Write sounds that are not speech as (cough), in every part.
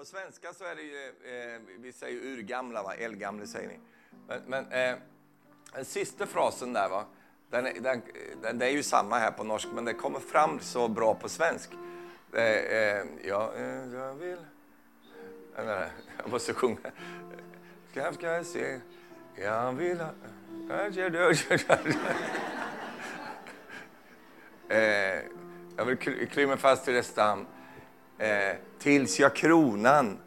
På svenska så är det ju, eh, vi säger urgamla, va? eldgamle säger ni. Men, men eh, den sista frasen där, va? Den, är- den, den, det är ju samma här på norsk, men det kommer fram så bra på svensk. Det, eh, ja, eh, jag vill... Den där, jag måste sjunga. Ska, ska jag se, jag vill ha... Eh, jag vill kly- mig fast till det stam. Eh, tills jag kronan,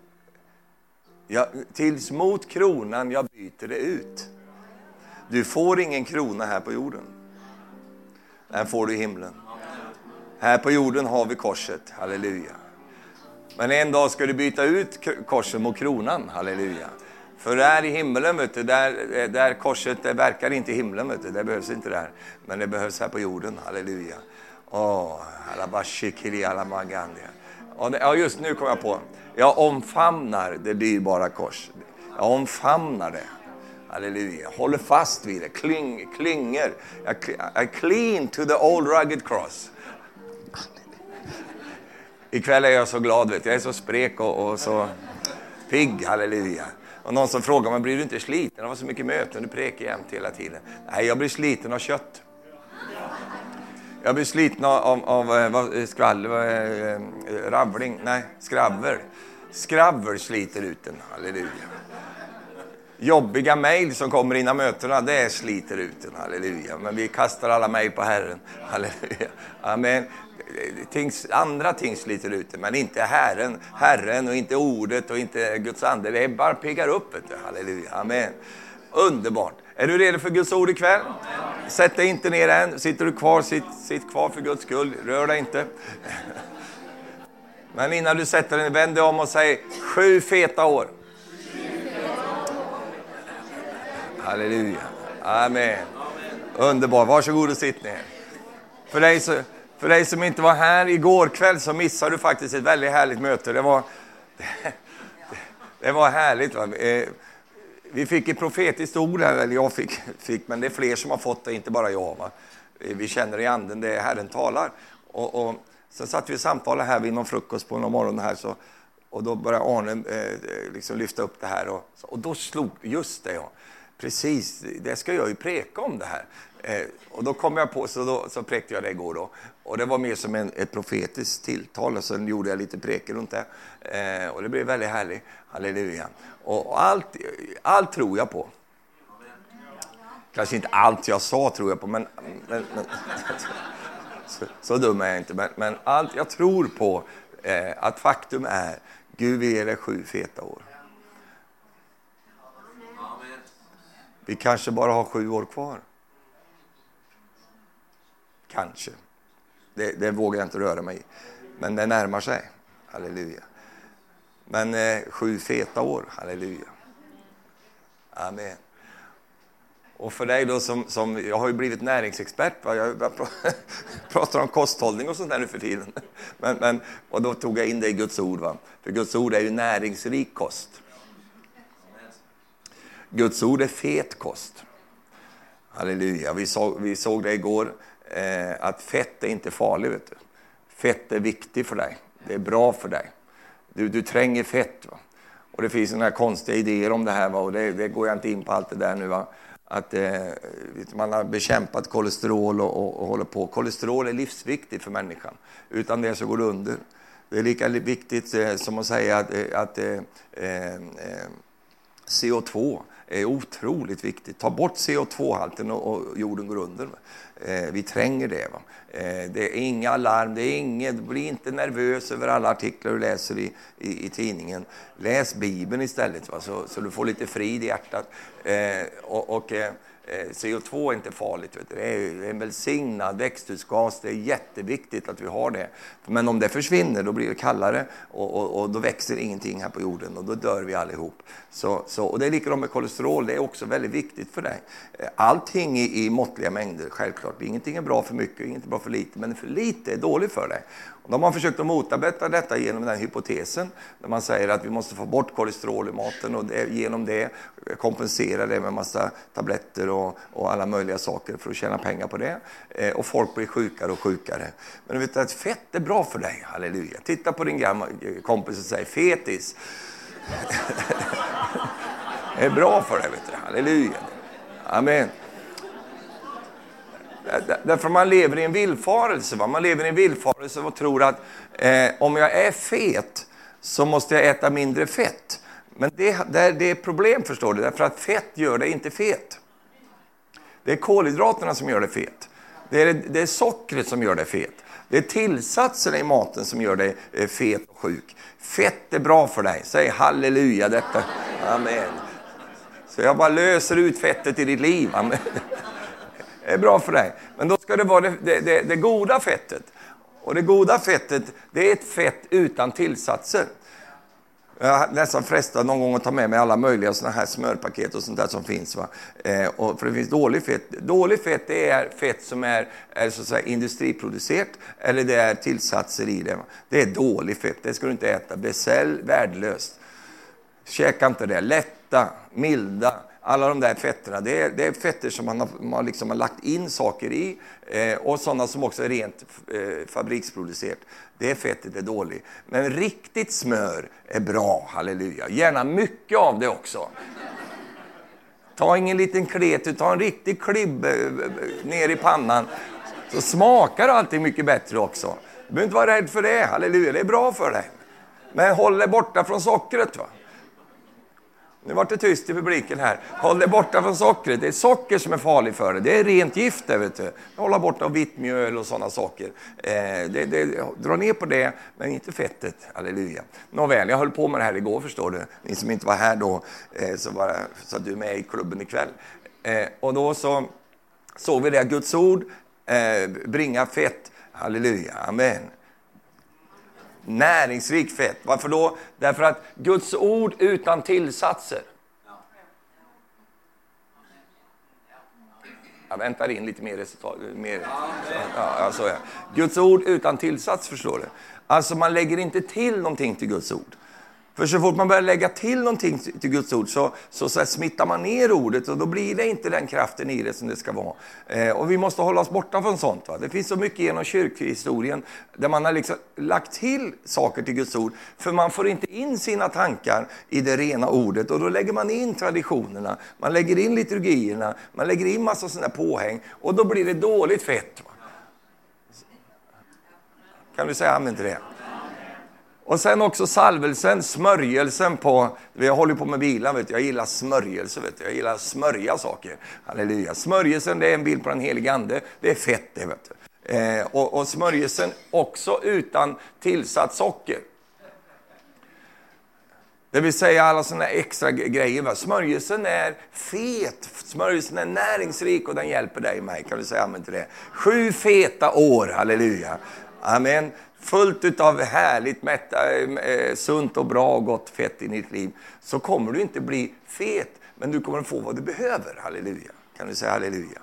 jag, tills mot kronan jag byter det ut. Du får ingen krona här på jorden. Den får du i himlen. Här på jorden har vi korset, halleluja. Men en dag ska du byta ut korset mot kronan, halleluja. För där i himlen, vet du, där, eh, där korset det verkar inte i himlen, vet du, det behövs inte där. Men det behövs här på jorden, halleluja. Åh, alabashikiri alamagandia. Ja, just nu kom jag på. Jag omfamnar det dyrbara kors. Jag omfamnar det. Halleluja. Håller fast vid det, Kling, klinger. I cling to the old rugged cross. Ikväll är jag så glad, vet du. jag är så sprek och, och så pigg, halleluja. Och någon som frågar mig, blir du inte sliten? Det var så mycket möten, du prekar jämt hela tiden. Nej, jag blir sliten av kött. Jag blir sliten av, av, eh, av eh, skvall, eh, eh nej, skravel. Skravel sliter ut en, halleluja. Jobbiga mejl som kommer innan mötena, det sliter ut en, halleluja. Men vi kastar alla mejl på Herren, halleluja. Amen. Tings, andra ting sliter ut en, men inte Herren, Herren och inte ordet och inte Guds ande. Det bara piggar upp, vet du. halleluja. Amen. Underbart. Är du redo för Guds ord ikväll? Sätt dig inte ner än. Sitter du kvar, sitt, sitt kvar för Guds skull. Rör dig inte. Men innan du sätter dig, vänd dig om och säg sju feta år. Halleluja. Amen. Underbar. Varsågod och sitt ner. För dig, så, för dig som inte var här igår kväll så missade du faktiskt ett väldigt härligt möte. Det var, (laughs) det, det var härligt. Va? Eh, vi fick ett profetiskt ord här, eller jag fick, fick, men det är fler som har fått det, inte bara jag. Va? Vi känner i anden, det Herren talar. Och, och, sen satt vi och samtalade här vid någon frukost på någon morgon här, så, och då började Arne eh, eh, liksom lyfta upp det här. Och, och då slog, just det ja, precis, det ska jag ju preka om det här. Eh, och då kom jag på, så, då, så präkte jag det igår då. Och det var mer som en, ett profetiskt tilltal och sen gjorde jag lite präker runt det. Eh, och det blev väldigt härligt, halleluja. Och, och allt, allt tror jag på. Kanske inte allt jag sa tror jag på, men, men, men (laughs) så, så dum är jag inte. Men, men allt jag tror på, eh, att faktum är, Gud vill ge dig sju feta år. Vi kanske bara har sju år kvar. Kanske. Det, det vågar jag inte röra mig i. Men det närmar sig. Halleluja. Men eh, sju feta år. Halleluja. Amen. Och för dig då som, som jag har ju blivit näringsexpert, va? jag (laughs) pratar om kosthållning och sånt där nu för tiden. Men, men, och då tog jag in det i Guds ord. Va? För Guds ord är ju näringsrik kost. Guds ord är fet kost. Halleluja. Vi såg, vi såg det igår, eh, att fett är inte farligt. Vet du. Fett är viktigt för dig. Det är bra för dig. Du, du tränger fett. Va? Och det finns såna här konstiga idéer om det här, va? och det, det går jag inte in på allt det där nu. Va? Att eh, vet du, man har bekämpat kolesterol och, och, och håller på. Kolesterol är livsviktigt för människan. Utan det så går det under. Det är lika viktigt eh, som att säga att, eh, att eh, eh, eh CO2 är otroligt viktigt. Ta bort CO2-halten och, jorden går under. Eh, vi tränger det. Va? Eh, det är inga alarm, det är inget, bli inte nervös över alla artiklar du läser i, i, i tidningen. Läs Bibeln istället va? Så, så du får lite frid i hjärtat. Eh, och, och eh, Eh, CO2 är inte farligt. Vet du. Det är en välsignad växthusgas. Det är jätteviktigt att vi har det. Men om det försvinner då blir det kallare och, och, och då växer ingenting här på jorden och då dör vi allihop. Så, så, och det är likadant med kolesterol. Det är också väldigt viktigt för dig. Eh, allting i, i måttliga mängder, självklart. Ingenting är bra för mycket, inget är bra för lite. Men för lite är dåligt för dig. De har försökt att motarbeta detta genom den hypotesen, där man säger att vi måste få bort kolesterol i maten och det, genom det kompensera det med massa tabletter och, och, alla möjliga saker för att tjäna pengar på det. Eh, och folk blir sjukare och sjukare. Men du vet att fett är bra för dig, halleluja. Titta på din gamla eh, kompis och säg fetis. (laughs) det är bra för dig, vet du. halleluja. Amen. Därför man lever i en villfarelse. Va? Man lever i en villfarelse och tror att eh, om jag är fet så måste jag äta mindre fett. Men det, det, det är problem förstår du, därför att fett gör dig inte fet. Det är kolhydraterna som gör dig fet. Det är, det är sockret som gör dig fet. Det är tillsatserna i maten som gör dig eh, fet och sjuk. Fett är bra för dig. Säg halleluja detta. Amen. Så jag bara löser ut fettet i ditt liv. Amen. Det är bra för dig. Men då ska det vara det, det, det, det goda fettet. Och det goda fettet, det är ett fett utan tillsatser. Jag är nästan frestad någon gång att ta med mig alla möjliga såna här smörpaket och sånt där som finns. Va? Eh, och för det finns dåligt fett. Dåligt fett det är fett som är, är så att säga, industriproducerat eller det är tillsatser i det. Va? Det är dåligt fett, det ska du inte äta. Becell, värdelöst. Käka inte det. Lätta, milda, alla de där fetterna, det är, det är fetter som man har, man liksom har lagt in saker i eh, och sådana som också är rent eh, fabriksproducerat. Det fettet är dåligt. Men riktigt smör är bra, halleluja. Gärna mycket av det också. Ta ingen liten klet, ta en riktig klibb eh, eh, ner i pannan. Så smakar allting mycket bättre också. Du behöver inte vara rädd för det, halleluja, det är bra för dig. Men håll dig borta från sockret. Va? Nu vart det tyst i publiken här. Håll dig borta från sockret. Det är socker som är farligt för dig. Det är rent gift det, vet du. Hålla borta vitt mjöl och sådana saker. Eh, det, det, dra ner på det, men inte fettet. Halleluja. Nåväl, jag höll på med det här igår förstår du. Ni som inte var här då, eh, så, var, så du är med i klubben ikväll. Eh, och då så såg vi det, Guds ord eh, bringa fett. Halleluja, amen näringsrikt fett. Varför då? Därför att Guds ord utan tillsatser. Jag väntar in lite mer resultat. Mer, ja, alltså, ja. Guds ord utan tillsats, förstår du. Alltså man lägger inte till någonting till Guds ord. För så fort man börjar lägga till någonting till Guds ord så, så, så smittar man ner ordet och då blir det inte den kraften i det som det ska vara. Eh, och vi måste hålla oss borta från sånt. Va? Det finns så mycket genom kyrkhistorien där man har liksom lagt till saker till Guds ord. För man får inte in sina tankar i det rena ordet och då lägger man in traditionerna, man lägger in liturgierna, man lägger in massa sådana påhäng och då blir det dåligt fett. Va? Kan du säga amen till det? Och sen också salvelsen, smörjelsen på... Jag håller på med bilar, vet du. jag gillar smörjelse. Vet du. Jag gillar att smörja saker. Halleluja. Smörjelsen det är en bild på den helige Ande. Det är fett det. Vet du. Eh, och, och smörjelsen också utan tillsatt socker. Det vill säga alla såna extra grejer. Va? Smörjelsen är fet, smörjelsen är näringsrik och den hjälper dig och mig. Kan du säga amen till det? Sju feta år, halleluja. Amen fullt av härligt, mätta, eh, sunt och bra och gott fett i ditt liv, så kommer du inte bli fet, men du kommer få vad du behöver. Halleluja. Kan du säga halleluja?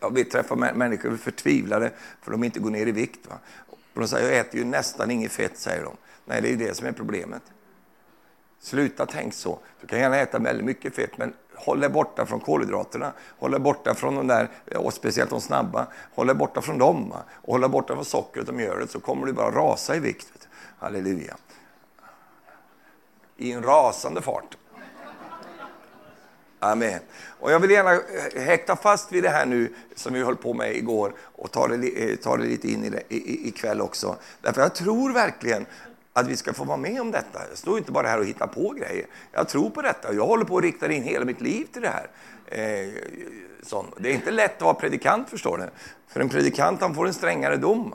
Ja, vi träffar människor förtvivlade för de inte går ner i vikt. Va? Och de säger, jag äter ju nästan inget fett, säger de. Nej, det är det som är problemet. Sluta tänk så. Du kan gärna äta väldigt mycket fett, men håll dig borta från kolhydraterna. håller borta från de där, och speciellt de snabba. Håll dig borta från dem. Och håller borta från sockret och mjölet så kommer du bara rasa i vikt. Halleluja. I en rasande fart. Amen. Och jag vill gärna eh, häkta fast vid det här nu som vi höll på med igår och ta det, eh, ta det lite in i det, i, ikväll också. Därför jag tror verkligen att vi ska få vara med om detta. Jag står inte bara här och hittar på grejer. Jag tror på detta. Jag håller på att rikta in hela mitt liv till det här. Eh, det är inte lätt att vara predikant, förstår du. För en predikant han får en strängare dom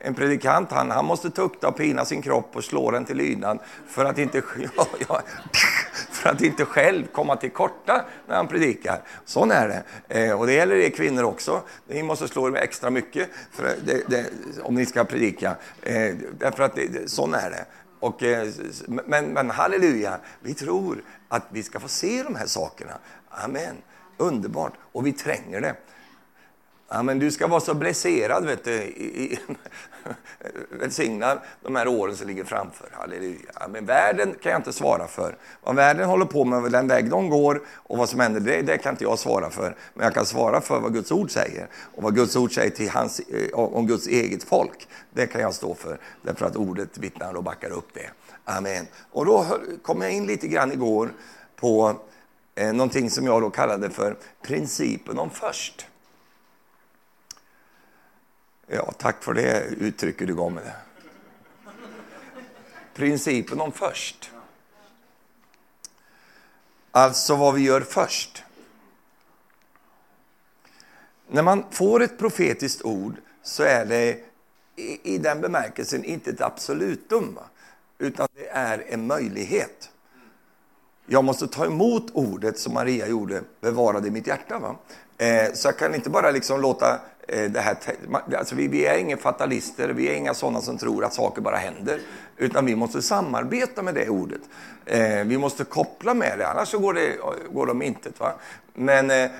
en predikant han, han måste tukta och pina sin kropp och slå den till lydnad för att inte, (laughs) ja, ja, för att inte själv komma till korta när han predikar. Sån är det. Eh, och det gäller er kvinnor också. Ni måste slå er extra mycket det, det, om ni ska predika. Eh, därför att det, sån är det. Och, eh, men, men halleluja, vi tror att vi ska få se de här sakerna. Amen. Underbart. Och vi tränger det. Ja, men du ska vara så blesserad, vet du. I, (laughs) Välsignar de här åren som ligger framför. Halleluja. Men världen kan jag inte svara för. Vad världen håller på med, den väg de går och vad som händer, det, det kan inte jag svara för. Men jag kan svara för vad Guds ord säger. Och vad Guds ord säger till hans, eh, om Guds eget folk, det kan jag stå för. Därför att ordet vittnar och backar upp det. Amen. Och då kom jag in lite grann igår på eh, någonting som jag då kallade för principen om först. Ja, tack för det uttrycket du gav mig. Principen om först. Alltså vad vi gör först. När man får ett profetiskt ord så är det i, den bemärkelsen inte ett absolutum, utan det är en möjlighet. Jag måste ta emot ordet som Maria gjorde, bevara det i mitt hjärta. Va? Eh, så jag kan inte bara liksom låta Eh, det här, alltså vi, vi, är inga fatalister, vi är inga sådana som tror att saker bara händer. Utan vi måste samarbeta med det ordet. Eh, vi måste koppla med det, annars så går det, går de om intet. Va? Men, eh, eh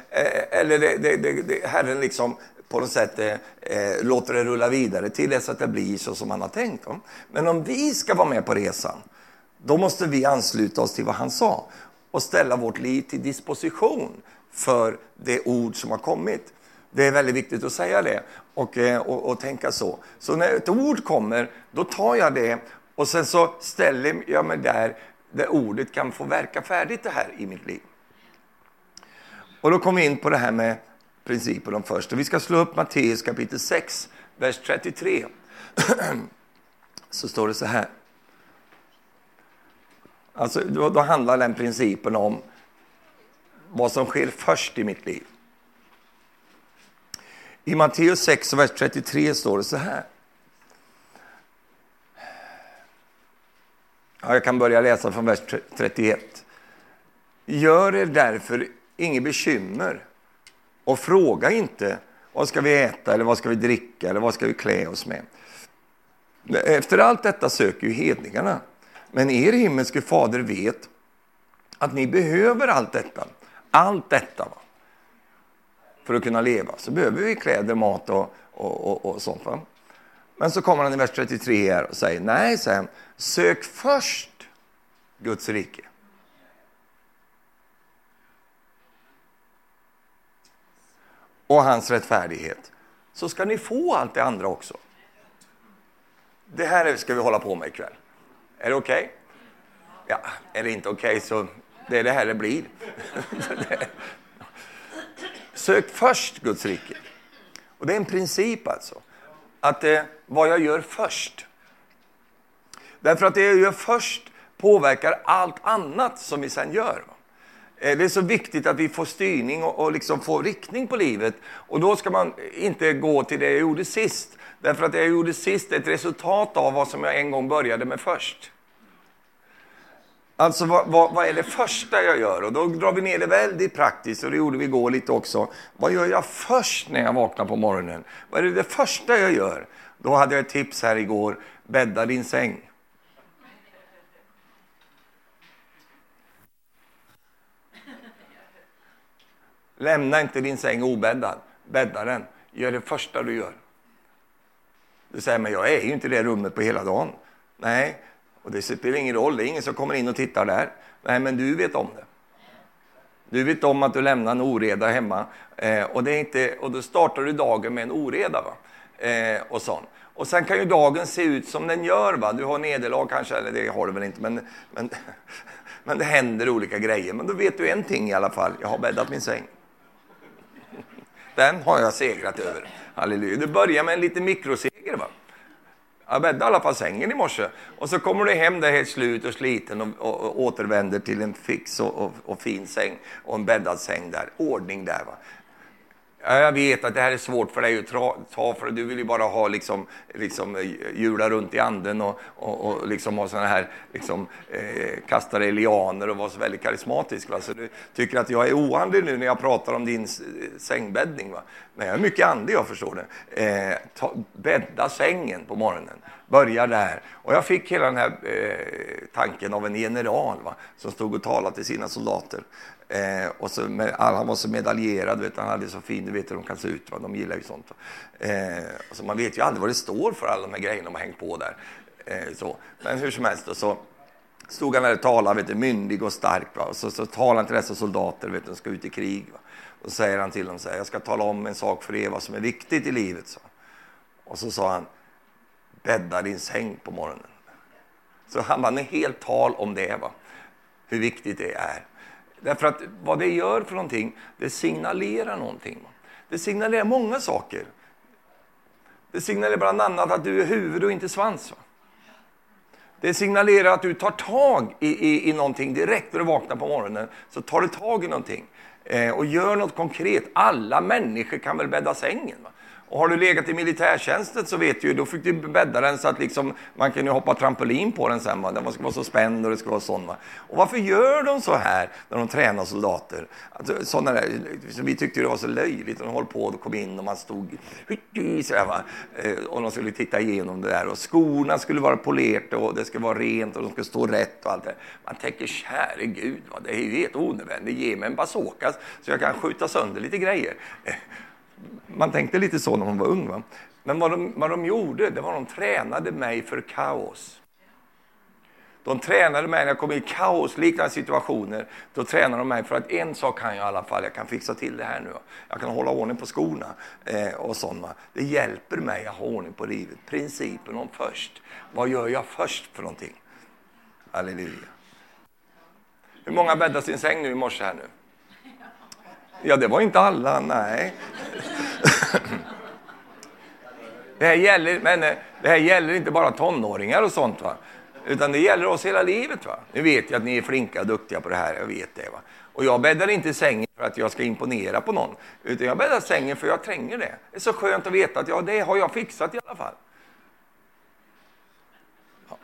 eller det, det, det, Herren liksom på något sätt eh, eh låter det rulla vidare till dess att det blir så som han har tänkt. Va? Men om vi ska vara med på resan, då måste vi ansluta oss till vad han sa och ställa vårt liv till disposition för det ord som har kommit. Det är väldigt viktigt att säga det och, eh, och, och, tänka så. Så när ett ord kommer, då tar jag det och sen så ställer jag mig där, där ordet kan få verka färdigt det här i mitt liv. Och då kommer vi in på det här med principen om först. Och vi ska slå upp Matteus kapitel 6, vers 33. (clears throat) så står det så här. Alltså, då, då handlar den principen om vad som sker först i mitt liv. I Matteus 6, vers 33 står det så här. Ja, jag kan börja läsa från vers 31. Gör er därför inget bekymmer och fråga inte vad ska vi äta eller vad ska vi dricka eller vad ska vi klä oss med. Efter allt detta söker ju hedningarna. Men er himmelske fader vet att ni behöver allt detta. Allt detta. Va? För att kunna leva. Så behöver vi kläder, mat och, och, och, och sånt. Va? Men så kommer han i vers 33 här och säger, nej, säger han, sök först Guds rike. Och hans rättfärdighet. Så ska ni få allt det andra också. Det här ska vi hålla på med ikväll. Är det okej? Okay? Ja, är det inte okej okay, så det är det här det blir. (laughs) Sök först Guds rike. Och det är en princip alltså. Att det, vad jag gör först. Därför att det jag gör först påverkar allt annat som vi sen gör. Eh, det är så viktigt att vi får styrning och, och liksom får riktning på livet. Och då ska man inte gå till det jag gjorde sist. Därför att det jag gjorde sist är ett resultat av vad som jag en gång började med först. Alltså vad, vad, vad, är det första jag gör? Och då drar vi ner det väldigt praktiskt och det gjorde vi igår lite också. Vad gör jag först när jag vaknar på morgonen? Vad är det, det första jag gör? Då hade jag ett tips här igår. Bädda din säng. Lämna inte din säng obäddad. Bädda den. Gör det första du gör. Du säger, men jag är ju inte i det rummet på hela dagen. Nej, och det spelar ingen roll, det är ingen som kommer in och tittar där. Nej, men du vet om det. Du vet om att du lämnar en oreda hemma eh, och, det är inte, och då startar du dagen med en oreda. Va? Eh, och, sånt. och sen kan ju dagen se ut som den gör. Va? Du har nederlag kanske, eller det har du väl inte, men, men, (laughs) men det händer olika grejer. Men då vet du en ting i alla fall, jag har bäddat min säng. Den har jag segrat över. Halleluja. Du börjar med en liten mikroseger. Va? Jag bäddade i alla fall sängen i morse. Och så kommer du hem där helt slut och sliten och, och, och återvänder till en fix och, och, fin säng och en bäddad säng där. Ordning där. Va? Ja, jag vet att det här är svårt för dig att ta, för du vill ju bara ha liksom, liksom eh, hjula runt i anden och, och, och liksom ha sådana här, liksom, eh, kasta dig lianer och vara så väldigt karismatisk. Va? Så du tycker att jag är oandlig nu när jag pratar om din sängbäddning. Va? Men jag är mycket andlig, jag förstår det. Eh, ta, bädda sängen på morgonen. Börja där. Och jag fick hela den här eh, tanken av en general va, som stod och talade till sina soldater. Eh, och så med, han var så medaljerad, vet, han hade så fin, du vet hur de kan se ut, va? de gillar ju sånt. Eh, så man vet ju aldrig vad det står för alla de här grejerna de har hängt på där. Eh, så. Men hur som helst, då, så stod han där och talade, vet du, myndig och stark. Va? Och så, så talade han till dessa soldater, vet du, de ska ut i krig. Va? Och så säger han till dem, så här, jag ska tala om en sak för er, vad som är viktigt i livet. Så. Och så sa han, bädda din säng på morgonen. Så han hade helt tal om det, va? hur viktigt det är. Därför att vad det gör för någonting, det signalerar någonting. Det signalerar många saker. Det signalerar bland annat att du är huvud och inte svans. Va? Det signalerar att du tar tag i, i, i någonting direkt när du vaknar på morgonen. Så tar du tag i någonting eh, och gör något konkret. Alla människor kan väl bädda sängen? Va? Och har du legat i militärtjänsten så vet du då fick du bädda den så att liksom, man kunde hoppa trampolin på den sen. Va? Den ska vara så spänd och det ska vara sån. Va? Och varför gör de så här när de tränar soldater? Alltså, sådana där, liksom, vi tyckte det var så löjligt när de höll på och kom in och man stod så va? Eh, och de skulle titta igenom det där och skorna skulle vara polerade och det skulle vara rent och de skulle stå rätt och allt det Man tänker käre gud, va? det är ju helt onödigt. Ge mig en bazooka så jag kan skjuta sönder lite grejer man tänkte lite så när man var ung. Va? Men vad de, vad de gjorde, det var att de tränade mig för kaos. De tränade mig när jag kom i kaosliknande situationer. Då tränade de mig för att en sak kan jag i alla fall, jag kan fixa till det här nu. Jag kan hålla ordning på skorna eh, och sådana. Det hjälper mig att ha ordning på livet. Principen om först. Vad gör jag först för någonting? Halleluja. Hur många bäddar sin säng nu i morse här nu? Ja, det var inte alla, nej. Det här gäller, men eh, det här gäller inte bara tonåringar och sånt, va? utan det gäller oss hela livet. Va? Nu vet jag att ni är flinka och duktiga på det här, jag vet det. Va? Och jag bäddar inte sängen för att jag ska imponera på någon, utan jag bäddar sängen för jag tränger det. Det är så skönt att veta att ja, det har jag fixat i alla fall. Ja.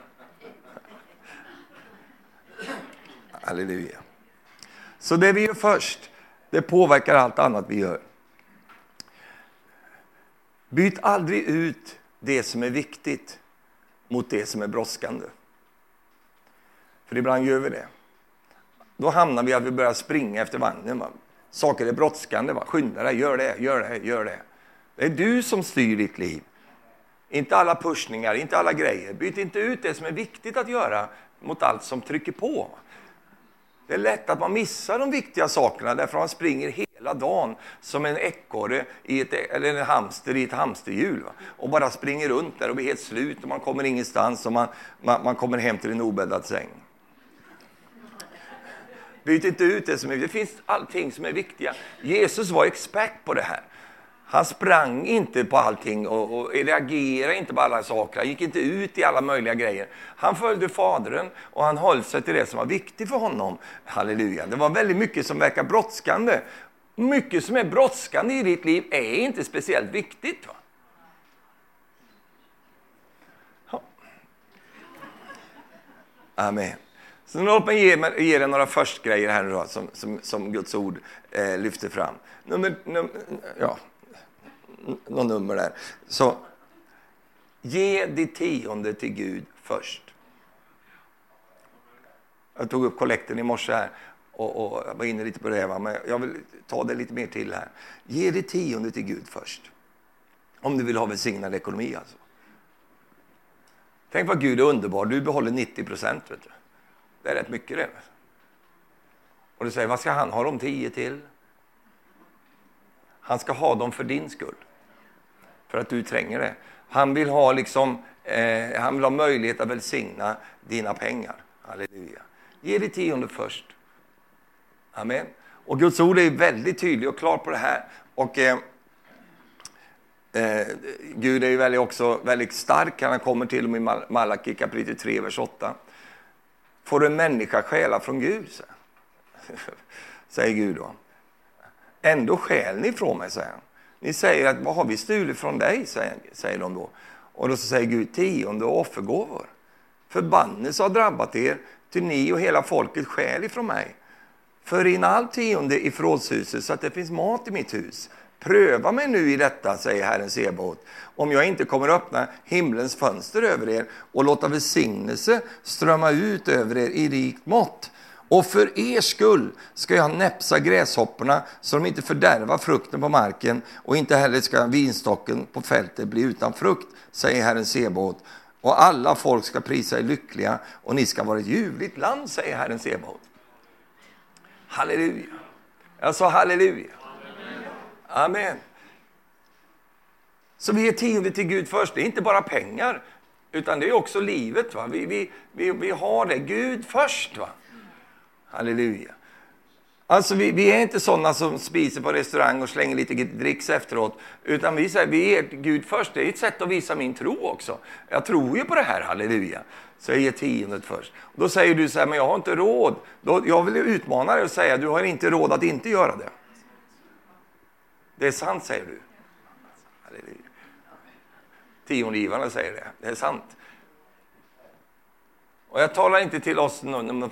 Halleluja. Så det vi gör först, det påverkar allt annat vi gör. Byt aldrig ut det som är viktigt mot det som är brådskande. För ibland gör vi det. Då hamnar vi att vi börjar springa efter vagnen. Va? Saker är brådskande. Va? Skynda dig, gör det, gör det, gör det. Det är du som styr ditt liv. Inte alla pushningar, inte alla grejer. Byt inte ut det som är viktigt att göra mot allt som trycker på. Det är lätt att man missar de viktiga sakerna därför att man springer hela dagen som en ekorre i ett, eller en hamster i ett hamsterhjul. Va? Och bara springer runt där och blir helt slut och man kommer ingenstans och man, man, man kommer hem till en obäddad säng. Byt inte ut det som är Det finns allting som är viktiga. Jesus var expert på det här. Han sprang inte på allting och, och reagerade inte på alla saker. Han gick inte ut i alla möjliga grejer. Han följde Fadern och han höll sig till det som var viktigt för honom. Halleluja. Det var väldigt mycket som verkar brådskande. Mycket som är brådskande i ditt liv är inte speciellt viktigt. Va? Ja. Amen. Så låt mig ge, ge dig några förstgrejer här nu då, som, som, som Guds ord eh, lyfter fram. Nummer, num, ja, något nummer där. Så ge ditt tionde till Gud först. Jag tog upp kollekten i morse här och, och jag var inne lite på det, va? men jag vill ta det lite mer till här. Ge ditt tionde till Gud först. Om du vill ha välsignad ekonomi alltså. Tänk vad Gud är underbar, du behåller 90 procent. Det är rätt mycket det. Och du säger, vad ska han ha de tio till? Han ska ha dem för din skull för att du tränger det. Han vill ha, liksom, eh, han vill ha möjlighet att välsigna dina pengar. Halleluja. Ge det tionde först. Amen. Och Guds ord är väldigt tydlig och klar på det här. Och eh, eh, Gud är ju väldigt, också väldigt stark. Han kommer till och med i Malaki kapitel 3, vers 8. Får en människa stjäla från Gud? (laughs) Säger Gud då. Ändå stjäl ni från mig, säger han. Ni säger att vad har vi stulit från dig? Säger, de då. Och då säger Gud tionde och offergåvor. Förbannelse har drabbat er, till ni och hela folket skäl ifrån mig. För in all tionde i förrådshuset så att det finns mat i mitt hus. Pröva mig nu i detta, säger Herren Sebaot, om jag inte kommer att öppna himlens fönster över er och låta välsignelse strömma ut över er i rikt mått. Och för er skull ska jag näpsa gräshopporna så de inte fördärvar frukten på marken och inte heller ska vinstocken på fältet bli utan frukt, säger Herren Sebaot. Och alla folk ska prisa er lyckliga och ni ska vara ett ljuvligt land, säger Herren Sebaot. Halleluja. Jag sa halleluja. Amen. Så vi ger tionde till Gud först. Det är inte bara pengar, utan det är också livet. Va? Vi, vi, vi, vi har det. Gud först. Va? Halleluja. Alltså vi, vi, är inte sådana som spiser på restaurang och slänger lite dricks efteråt. Utan vi säger, vi ger Gud först. Det är ett sätt att visa min tro också. Jag tror ju på det här, halleluja. Så jag ger tiondet först. Och då säger du så här, men jag har inte råd. Då, jag vill utmana dig och säga, du har inte råd att inte göra det. Det är sant, säger du. Halleluja. Tiongivarna säger det. Det är sant. Och jag talar inte till oss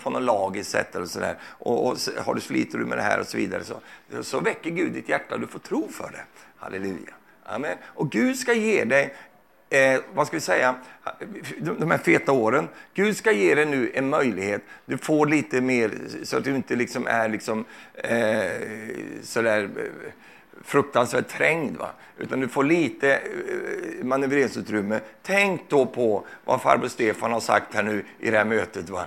på något lagiskt sätt eller sådär. Och, och har du sliter du med det här och så vidare så, så väcker Gud ditt hjärta och du får tro för det. Halleluja. Amen. Och Gud ska ge dig eh, vad ska vi säga, de här feta åren. Gud ska ge dig nu en möjlighet. Du får lite mer så att du inte liksom är liksom, eh, sådär eh, fruktansvärt trängd. Va? Utan du får lite eh, manövreringsutrymme. Tänk då på vad farbror Stefan har sagt här nu i det här mötet. Va?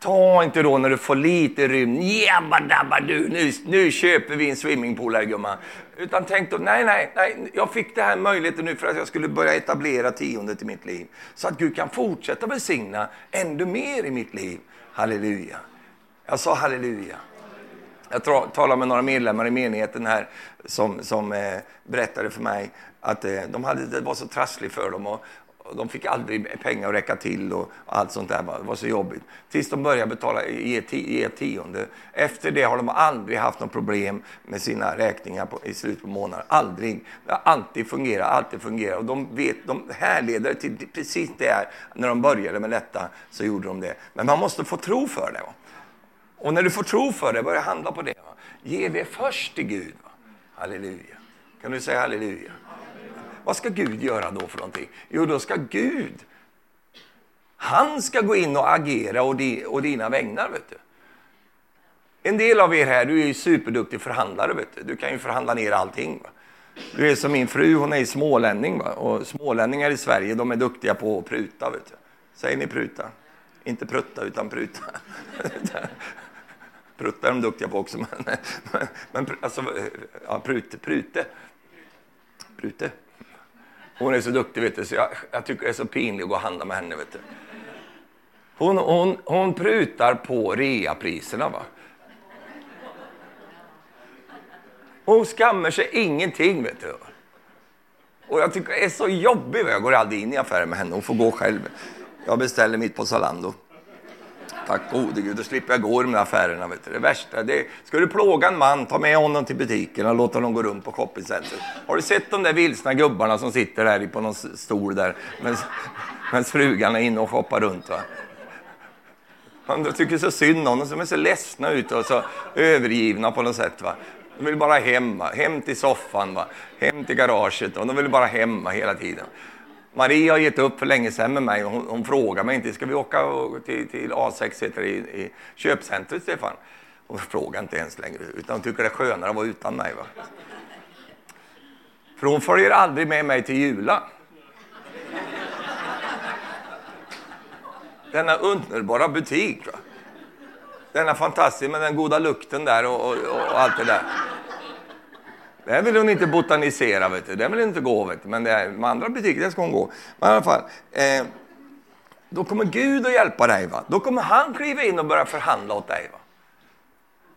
Ta inte då när du får lite rymd, jabba dabba du, nu, nu köper vi en swimmingpool här gumman. Utan tänk då, nej, nej, nej, jag fick det här möjligheten nu för att jag skulle börja etablera tiondet i mitt liv. Så att Gud kan fortsätta välsigna ännu mer i mitt liv. Halleluja. Jag sa halleluja. Jag talade med några medlemmar i menigheten här som, som eh, berättade för mig att eh, de hade, det var så trassligt för dem. Och, och de fick aldrig pengar att räcka till och, och allt sånt där. Det var så jobbigt. Tills de började betala, ge, ge tionde. Efter det har de aldrig haft något problem med sina räkningar på, i slutet på månaden. Aldrig. Det har alltid fungerat, alltid fungerat. Och de, vet, de härleder till precis det när de började med detta så gjorde de det. Men man måste få tro för det. Va? Och när du får tro för det, börja handla på det. Va? Ge det först till Gud. Va? Halleluja. Kan du säga halleluja? Vad ska Gud göra då för någonting? Jo, då ska Gud, han ska gå in och agera och, di, och dina vägnar. Vet du. En del av er här, du är ju superduktig förhandlare. Vet du. du kan ju förhandla ner allting. Va? Du är som min fru, hon är smålänning. Va? Och smålänningar i Sverige, de är duktiga på att pruta. Vet du. Säger ni pruta? Inte prutta, utan pruta. (laughs) Pruttar är de duktiga på också, (laughs) men, men, men alltså, eh, ja, prute, prute. Prute. Hon är så duktig, vet du, så jag, jag tycker det är så pinligt att gå och handla med henne. Vet du. Hon, hon, hon prutar på reapriserna. Va? Hon skammar sig ingenting. vet du. Och jag tycker det är så jobbigt. Jag går aldrig in i affärer med henne. Hon får gå själv. Jag beställer mitt på Zalando. Tack gode Gud, då slipper jag gå i de där affärerna. Vet du. Det värsta, det, ska du plåga en man, ta med honom till butiken och låt honom gå runt på shoppingcentret. Har du sett de där vilsna gubbarna som sitter där på någon stol där medan frugan är inne och shoppar runt? Va? Man tycker så synd om dem, som är så ledsna ut och så övergivna på något sätt. Va? De vill bara hem, va? hem till soffan, va? hem till garaget och de vill bara hem hela tiden. Marie har gett upp för länge sedan med mig. Hon, hon frågar mig inte, ska vi åka till, till A6 heter det, i, i köpcentret Stefan? Hon frågar inte ens längre, utan hon tycker det är skönare att vara utan mig. Va? För hon följer aldrig med mig till Jula. Denna underbara butik. Va? Denna fantastiska med den goda lukten där och, och, och allt det där. Den vill hon inte botanisera, vet du. den vill hon inte gå. Vet du. Men det är, med andra butiker där ska hon gå. Men i alla fall, eh, då kommer Gud att hjälpa dig. Va? Då kommer han kliva in och börja förhandla åt dig. Va?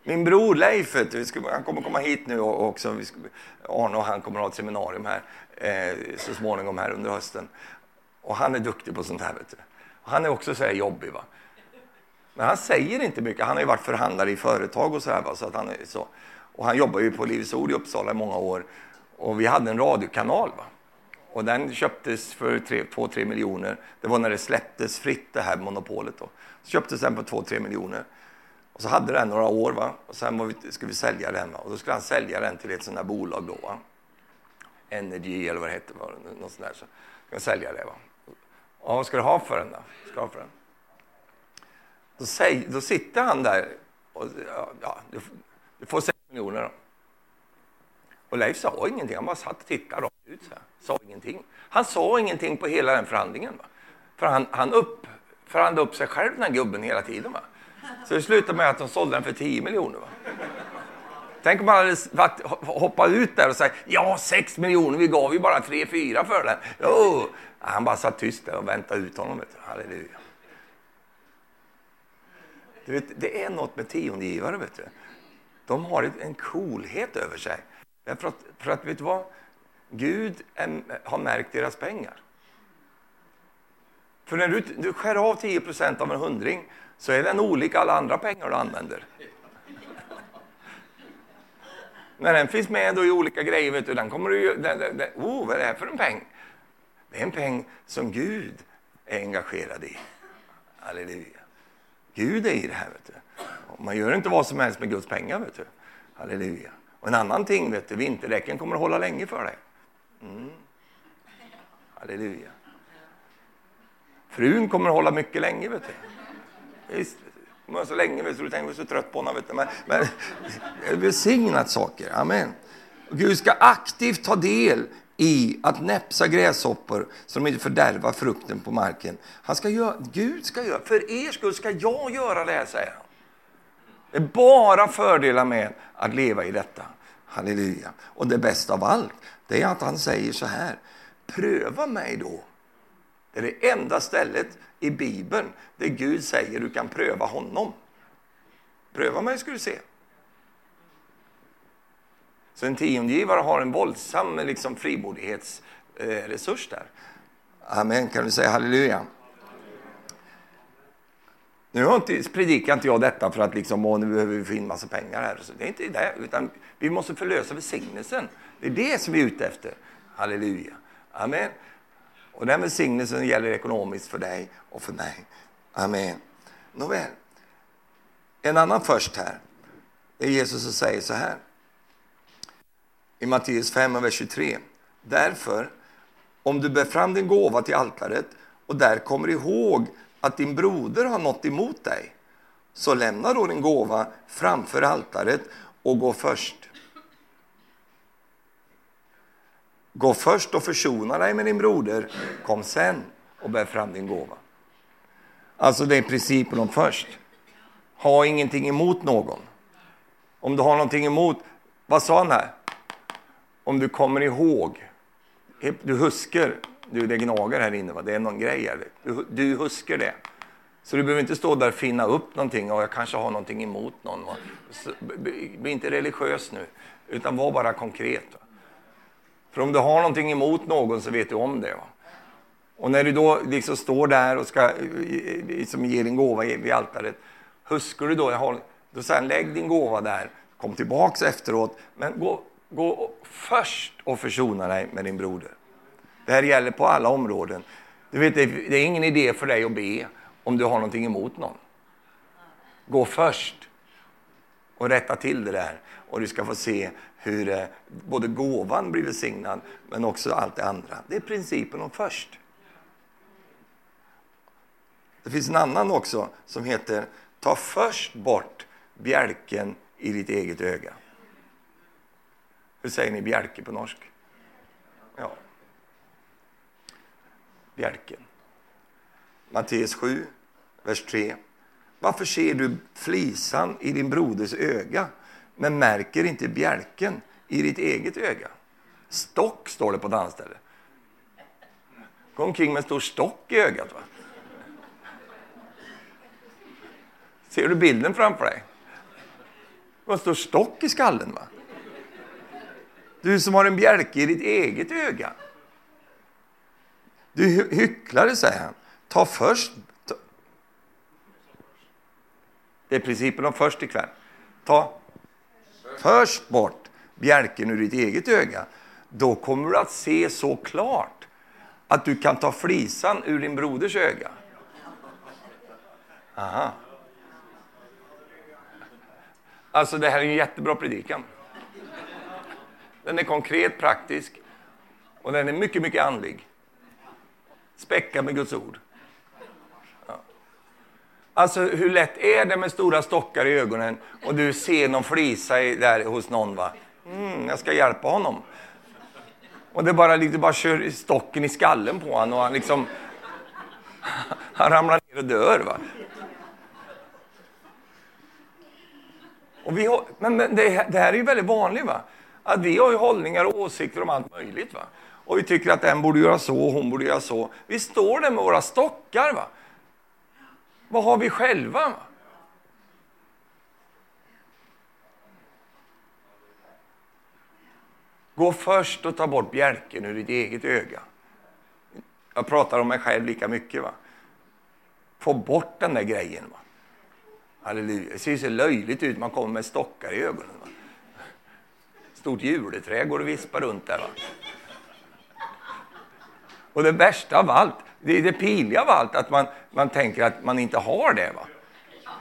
Min bror Leif, du, ska, han kommer komma hit nu och också. Vi ska, Arne och han kommer att ha ett seminarium här eh, så småningom här under hösten. Och han är duktig på sånt här. Vet du. Och Han är också så här jobbig. Va? Men han säger inte mycket. Han har ju varit förhandlare i företag och så här. Va? Så att han är så. Och han jobbade ju på Livets Ord i Uppsala i många år. Och vi hade en radiokanal. Va? Och den köptes för 2-3 miljoner. Det var när det släpptes fritt, det här monopolet. Då. Så köptes den på 2-3 miljoner. Och så hade den några år. Va? Och sen var vi, skulle vi sälja den. Va? Och då skulle han sälja den till ett sånt här bolag. Då, va? Energy eller vad det hette. Något sånt där. Så ska sälja det. Va? Ja, vad ska du ha för den då? Ska ha för den? Då, säger, då sitter han där och ja, du, du får säga miljoner då. Och Leif sa ingenting, han bara satt och tittade rakt ut. Så här. Sa ingenting. Han sa ingenting på hela den förhandlingen. Va? För han, han upp, förhandlade upp sig själv den här gubben hela tiden. Va? Så det slutade med att de sålde den för 10 miljoner. Va? Tänk om man hade hoppat ut där och sagt ja, 6 miljoner, vi gav ju bara 3-4 för den. Jo. Han bara satt tyst där och väntade ut honom. Vet du. Halleluja. Du vet, det är något med tiondegivare. Vet du. De har en coolhet över sig. För att, för att vet du vad? Gud är, har märkt deras pengar. För när du, du skär av 10% av en hundring så är den olik alla andra pengar du använder. När den finns med då i olika grejer, vet du, den kommer du ju... Den, den, den, oh, vad är det här för en peng? Det är en peng som Gud är engagerad i. Halleluja. Gud är i det här. Vet du. Man gör inte vad som helst med Guds pengar. Vet du. Halleluja. Och en annan ting, vet du, vinterdäcken kommer att hålla länge för dig. Mm. Halleluja. Frun kommer att hålla mycket länge. Vet du. Visst, kommer så länge, vet du, du tänker så trött på honom. Vet du. Men, men det är välsignat saker. Amen. Och Gud ska aktivt ta del i att näpsa gräshoppor så de inte fördärvar frukten på marken. Han ska göra, Gud ska göra, för er skull ska jag göra det här, säger han. Det är bara fördelar med att leva i detta. Halleluja. Och det bästa av allt, det är att han säger så här. Pröva mig då. Det är det enda stället i Bibeln där Gud säger du kan pröva honom. Pröva mig ska du se. Så en tiondegivare har en våldsam liksom, frimodighetsresurs där. Amen, kan du säga halleluja? Nu har inte, predikar inte jag detta för att liksom, nu behöver vi få in massa pengar här. Så det är inte det, utan vi måste förlösa välsignelsen. Det är det som vi är ute efter. Halleluja. Amen. Och den välsignelsen gäller ekonomiskt för dig och för mig. Amen. Nåväl. En annan först här. Det är Jesus som säger så här. I Matteus 5, vers 23. Därför, om du bär fram din gåva till altaret och där kommer ihåg att din broder har något emot dig, så lämna då din gåva framför altaret och gå först. Gå först och försona dig med din broder, kom sen och bär fram din gåva. Alltså det är principen om först. Ha ingenting emot någon. Om du har någonting emot, vad sa han här? Om du kommer ihåg, du huskar du, det gnager här inne, va? det är någon grej här. Du, du huskar det. Så du behöver inte stå där och finna upp någonting och jag kanske har någonting emot någon. Va? Så, bli inte religiös nu, utan var bara konkret. Va? För om du har någonting emot någon så vet du om det. Va? Och när du då liksom står där och ska eh, eh, liksom ge din gåva vid altaret, huskar du då, har, då säger han lägg din gåva där, kom tillbaks efteråt, men gå, gå först och försona dig med din broder. Det här gäller på alla områden. Du vet, det är ingen idé för dig att be om du har någonting emot någon. Gå först och rätta till det där. Och du ska få se hur eh, både gåvan blir välsignad, men också allt det andra. Det är principen om först. Det finns en annan också som heter Ta först bort bjälken i ditt eget öga. Hur säger ni bjälke på norsk? Ja bjälken. Matteus 7, vers 3. Varför ser du flisan i din broders öga men märker inte bjälken i ditt eget öga? Stock står det på ett annat ställe. Gå omkring med en stor stock i ögat. Va? Ser du bilden framför dig? Det har en stor stock i skallen. Va? Du som har en bjälke i ditt eget öga. Du hycklare, säger han. Ta först... Ta. Det är principen om först ikväll. Ta först bort bjälken ur ditt eget öga. Då kommer du att se så klart att du kan ta flisan ur din broders öga. Aha. Alltså det här är en jättebra predikan. Den är konkret, praktisk Och den är mycket, mycket andlig. Späckad med Guds ord. Ja. Alltså, hur lätt är det med stora stockar i ögonen och du ser någon flisa där hos någon? va? Mm, jag ska hjälpa honom. Och det bara, liksom, bara kör stocken i skallen på honom och han liksom... Han ramlar ner och dör. Va? Och vi har, men det, det, här är ju väldigt vanligt. Va? Att vi har ju hållningar och åsikter om allt möjligt. Va? Och vi tycker att den borde göra så, och hon borde göra så. Vi står där med våra stockar. Va? Vad har vi själva? Va? Gå först och ta bort bjälken ur ditt eget öga. Jag pratar om mig själv lika mycket. va. Få bort den där grejen. Va? Halleluja. Det ser så löjligt ut man kommer med stockar i ögonen. Va? Stort juleträd går och vispar runt där. Va? Och det värsta av allt, det är det pinliga av allt, att man, man tänker att man inte har det. Va?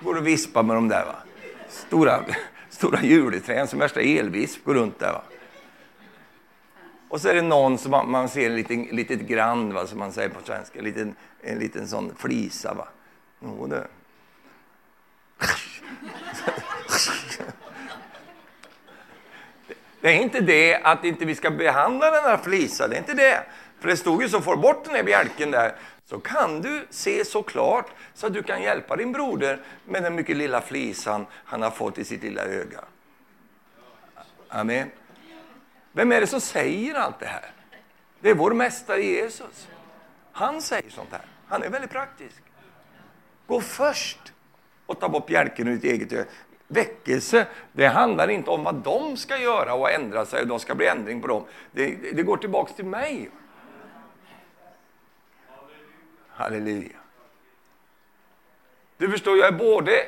Går och vispar med de där. Va? Stora, (laughs) stora juleträd som värsta elvisp går runt där. Va? Och så är det någon som man, man ser en liten, litet grand, va, som man säger på svenska, en liten, en liten sån flisa. Va? Jo, (laughs) det. Det är inte det att inte vi ska behandla den här flisan, det är inte det. För det stod ju så, får bort den här bjälken där, så kan du se så klart så att du kan hjälpa din broder med den mycket lilla flisan han har fått i sitt lilla öga. Amen. Vem är det som säger allt det här? Det är vår mästare Jesus. Han säger sånt här. Han är väldigt praktisk. Gå först och ta bort bjälken ur ditt eget öga. Väckelse, det handlar inte om vad de ska göra och ändra sig och de ska bli ändring på dem. Det, det går tillbaks till mig. Halleluja. Du förstår, jag är både,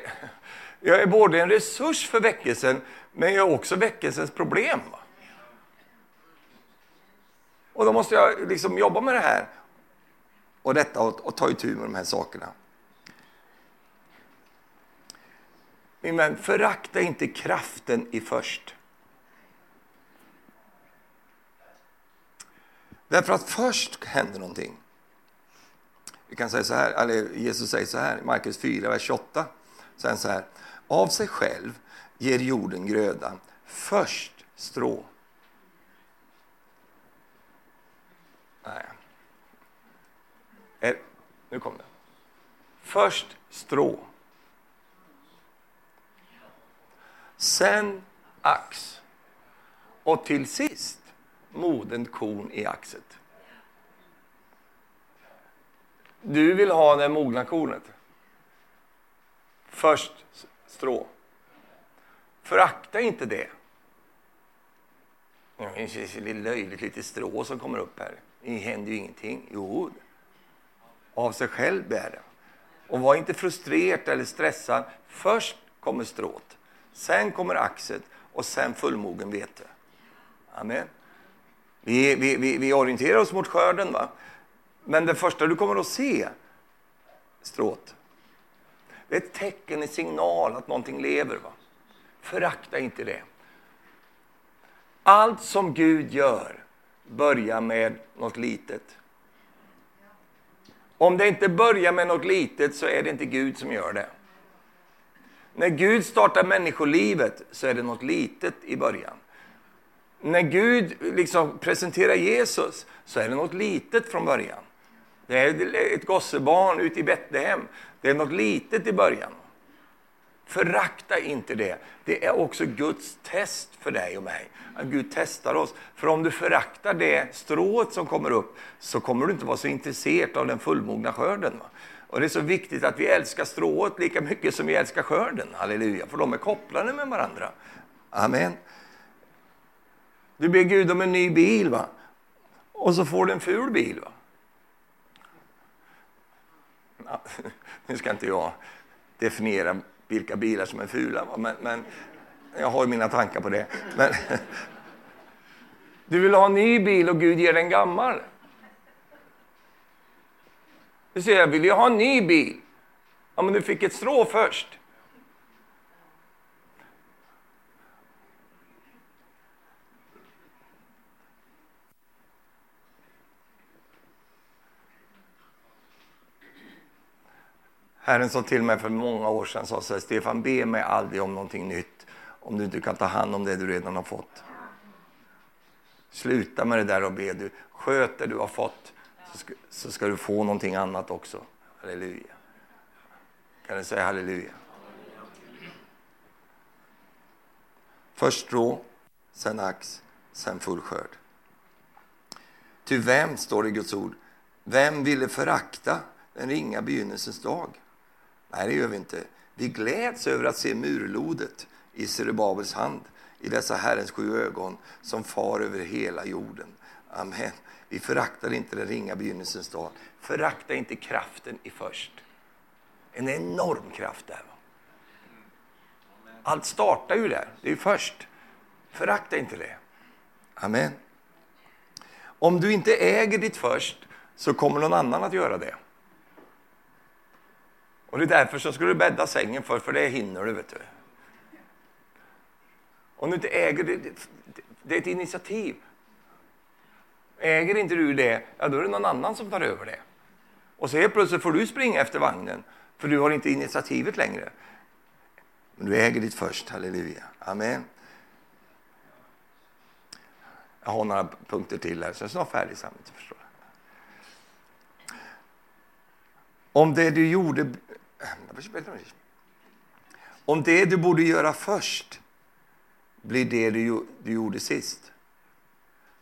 jag är både en resurs för väckelsen, men jag är också väckelsens problem. Och då måste jag liksom jobba med det här och detta och, och ta itu med de här sakerna. Min vän, förakta inte kraften i först. Därför att först händer någonting. Vi kan säga så här, eller Jesus säger så här i Markus 4, vers 28. Sen så här, av sig själv ger jorden grödan först strå. Nej. Eh, nu kom det. Först strå. Sen ax. Och till sist modent korn i axet. Du vill ha det mogna kornet. Först strå. Förakta inte det. Det finns lite löjligt lite strå som kommer upp här. Det händer ju ingenting. Jo, av sig själv bär det. Och var inte frustrerad eller stressad. Först kommer strået, sen kommer axet och sen fullmogen vete. Amen. Vi, vi, vi, vi orienterar oss mot skörden, va? Men det första du kommer att se, strået, det är ett tecken, en signal att någonting lever. Va? Förakta inte det. Allt som Gud gör börjar med något litet. Om det inte börjar med något litet så är det inte Gud som gör det. När Gud startar människolivet så är det något litet i början. När Gud liksom presenterar Jesus så är det något litet från början. Det är ett gossebarn ute i Betlehem. Det är något litet i början. Förakta inte det. Det är också Guds test för dig och mig. Att Gud testar oss. För om du föraktar det strået som kommer upp så kommer du inte vara så intresserad av den fullmogna skörden. Va? Och Det är så viktigt att vi älskar strået lika mycket som vi älskar skörden. Halleluja, för de är kopplade med varandra. Amen. Du ber Gud om en ny bil va? och så får du en ful bil. Va? Ja, (laughs) nu ska inte jag definiera vilka bilar som är fula. Men, men jag har mina tankar på det. Men, (laughs) du vill ha en ny bil och Gud ger dig en gammal. Du säger, jag vill ju ha en ny bil. Ja, men du fick ett strå först. Herren sa till mig för många år sedan, sa så här, Stefan be mig aldrig om någonting nytt om du inte kan ta hand om det du redan har fått. Sluta med det där och be. Du, sköt det du har fått så ska, så ska du få någonting annat också. Halleluja. Kan du säga halleluja? Först strå, sen ax, sen full skörd. Ty vem, står det i Guds ord, vem ville förakta den ringa begynnelsens dag? Nej, det gör vi inte. Vi gläds över att se murlodet i Zerubabels hand, i dessa Herrens sju ögon som far över hela jorden. Amen. Vi föraktar inte den ringa begynnelsens dag. Förakta inte kraften i först. En enorm kraft där. Allt startar ju där. Det är först. Förakta inte det. Amen. Om du inte äger ditt först så kommer någon annan att göra det. Och det är därför så ska du bädda sängen för, för det hinner du. vet du. Om du inte äger det, det, det är ett initiativ. Äger inte du det, ja då är det någon annan som tar över det. Och så helt plötsligt får du springa efter vagnen, för du har inte initiativet längre. Men du äger ditt först, halleluja. Amen. Jag har några punkter till här, så jag är snart färdig samtidigt. Förstår Om det du gjorde... Om det du borde göra först blir det du, du gjorde sist,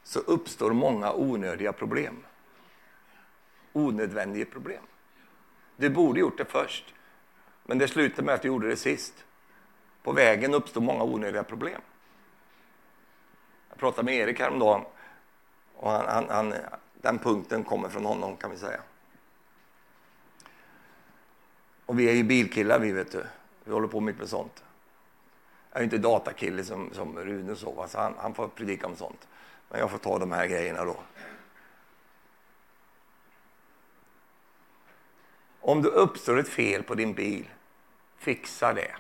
så uppstår många onödiga problem. Onödvändiga problem. Du borde gjort det först, men det slutade med att du gjorde det sist. På vägen uppstår många onödiga problem. Jag pratade med Erik häromdagen och han, han, han, den punkten kommer från honom kan vi säga. Och vi är ju bilkillar vi vet du. Vi håller på mycket med sånt. Jag är inte datakille som, som Rune så, så han, han får predika om sånt. Men jag får ta de här grejerna då. Om det uppstår ett fel på din bil, fixa det.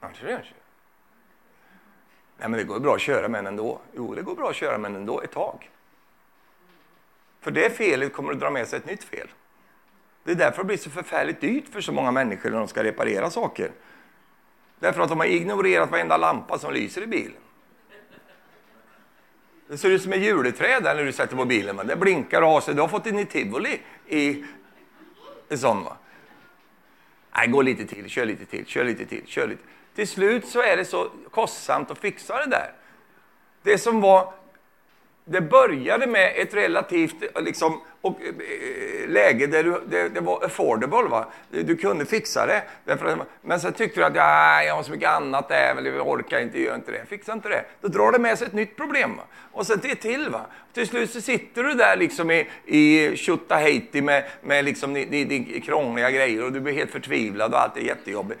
Annars är det Nej, men det går bra att köra med den ändå. Jo, det går bra att köra med den ändå ett tag. För det felet kommer att dra med sig ett nytt fel. Det är därför det blir så förfärligt dyrt för så många människor när de ska reparera saker. Därför att de har ignorerat varenda lampa som lyser i bilen. Det ser ut som ett juleträd när du sätter på bilen. Det blinkar och har sig. Du har fått in i tivoli i en sån va. Nej, gå lite till, kör lite till, kör lite till, kör lite. Till slut så är det så kostsamt att fixa det där. Det som var det började med ett relativt liksom, och, eh, eh, läge där du, det, det, var affordable. Va? Du kunde fixa det. Därför, men sen tyckte du att ja, jag har så mycket annat där, jag orkar inte, gör inte det. Fixa inte det. Då drar det med sig ett nytt problem. Va? Och sen det till. Va? Till slut så sitter du där liksom i, i Tjutaheiti med, med liksom, di, di, di, krångliga grejer och du blir helt förtvivlad och allt är jättejobbigt.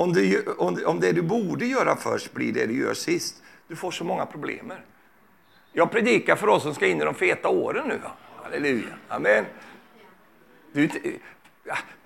Om, du, om, om det du borde göra först blir det du gör sist, du får så många problem. Jag predikar för oss som ska in i de feta åren nu. Halleluja. Amen. Du,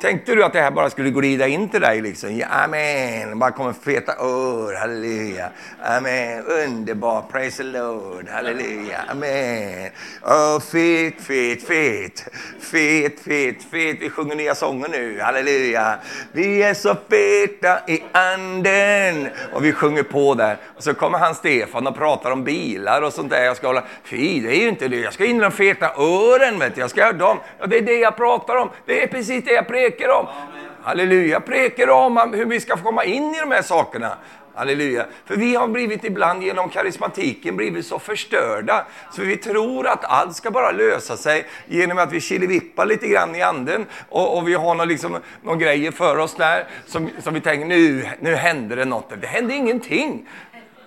Tänkte du att det här bara skulle glida in till dig? Liksom? Ja, amen. Bara kommer feta ord. Halleluja. Amen. Underbar. Praise the Lord. Halleluja. Amen. Oh, fet, fet, fet. Fet, fet, fet. Vi sjunger nya sånger nu. Halleluja. Vi är så feta i anden. Och vi sjunger på där. Och så kommer han Stefan och pratar om bilar och sånt där. Jag ska hålla... Fy, det är ju inte det. Jag ska in i de feta ören. Vet du. Jag ska ha dem. Ja, det är det jag pratar om. Det är precis det jag prekar om. Halleluja, jag prekar om hur vi ska få komma in i de här sakerna. Halleluja. För vi har blivit ibland genom karismatiken blivit så förstörda så vi tror att allt ska bara lösa sig genom att vi killevippar lite grann i anden och, och vi har någon, liksom, någon grejer för oss där som, som vi tänker nu, nu händer det något. Det hände ingenting.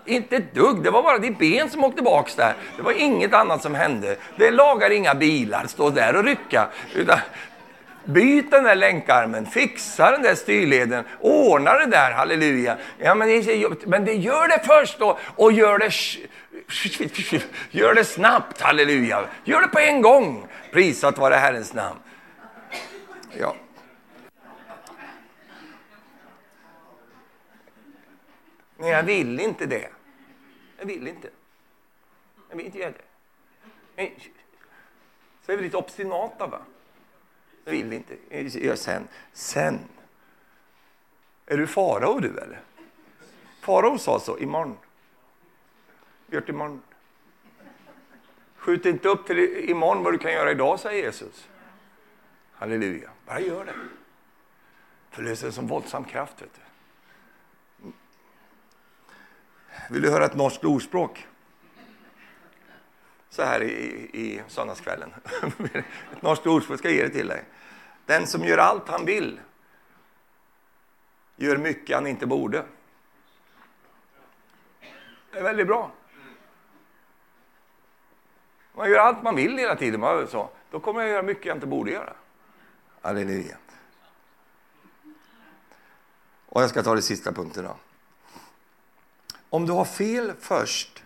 Inte ett dugg. Det var bara ditt ben som åkte bak. där. Det var inget annat som hände. Det lagar inga bilar, stå där och rycka. Utan Byt den där länkarmen, fixa den där styrleden, ordna det där, halleluja. Ja, men, det, men det gör det först då och gör det, (laughs) gör det snabbt, halleluja. Gör det på en gång. Prisat vare Herrens namn. Ja. Men jag vill inte det. Jag vill inte. Jag vill inte göra det. Så är vi lite obstinata. Va? Vill inte. Eh, gör sen. Sen. Är du farao du eller? Farao sa så, imorgon. Gör det imorgon. Skjut inte upp till imorgon vad du kan göra idag, säger Jesus. Halleluja. Bara gör det. För det är en sån våldsam kraft. Vet du. Vill du höra ett norskt ordspråk? Så här i, i söndagskvällen. (laughs) ett norskt ordspråk, ska jag ge det till dig. Den som gör allt han vill gör mycket han inte borde. Det är väldigt bra. Man gör allt man vill hela tiden, så, då kommer jag göra mycket jag inte borde göra. Halleluja. Och jag ska ta det sista punkten då. Om du har fel först,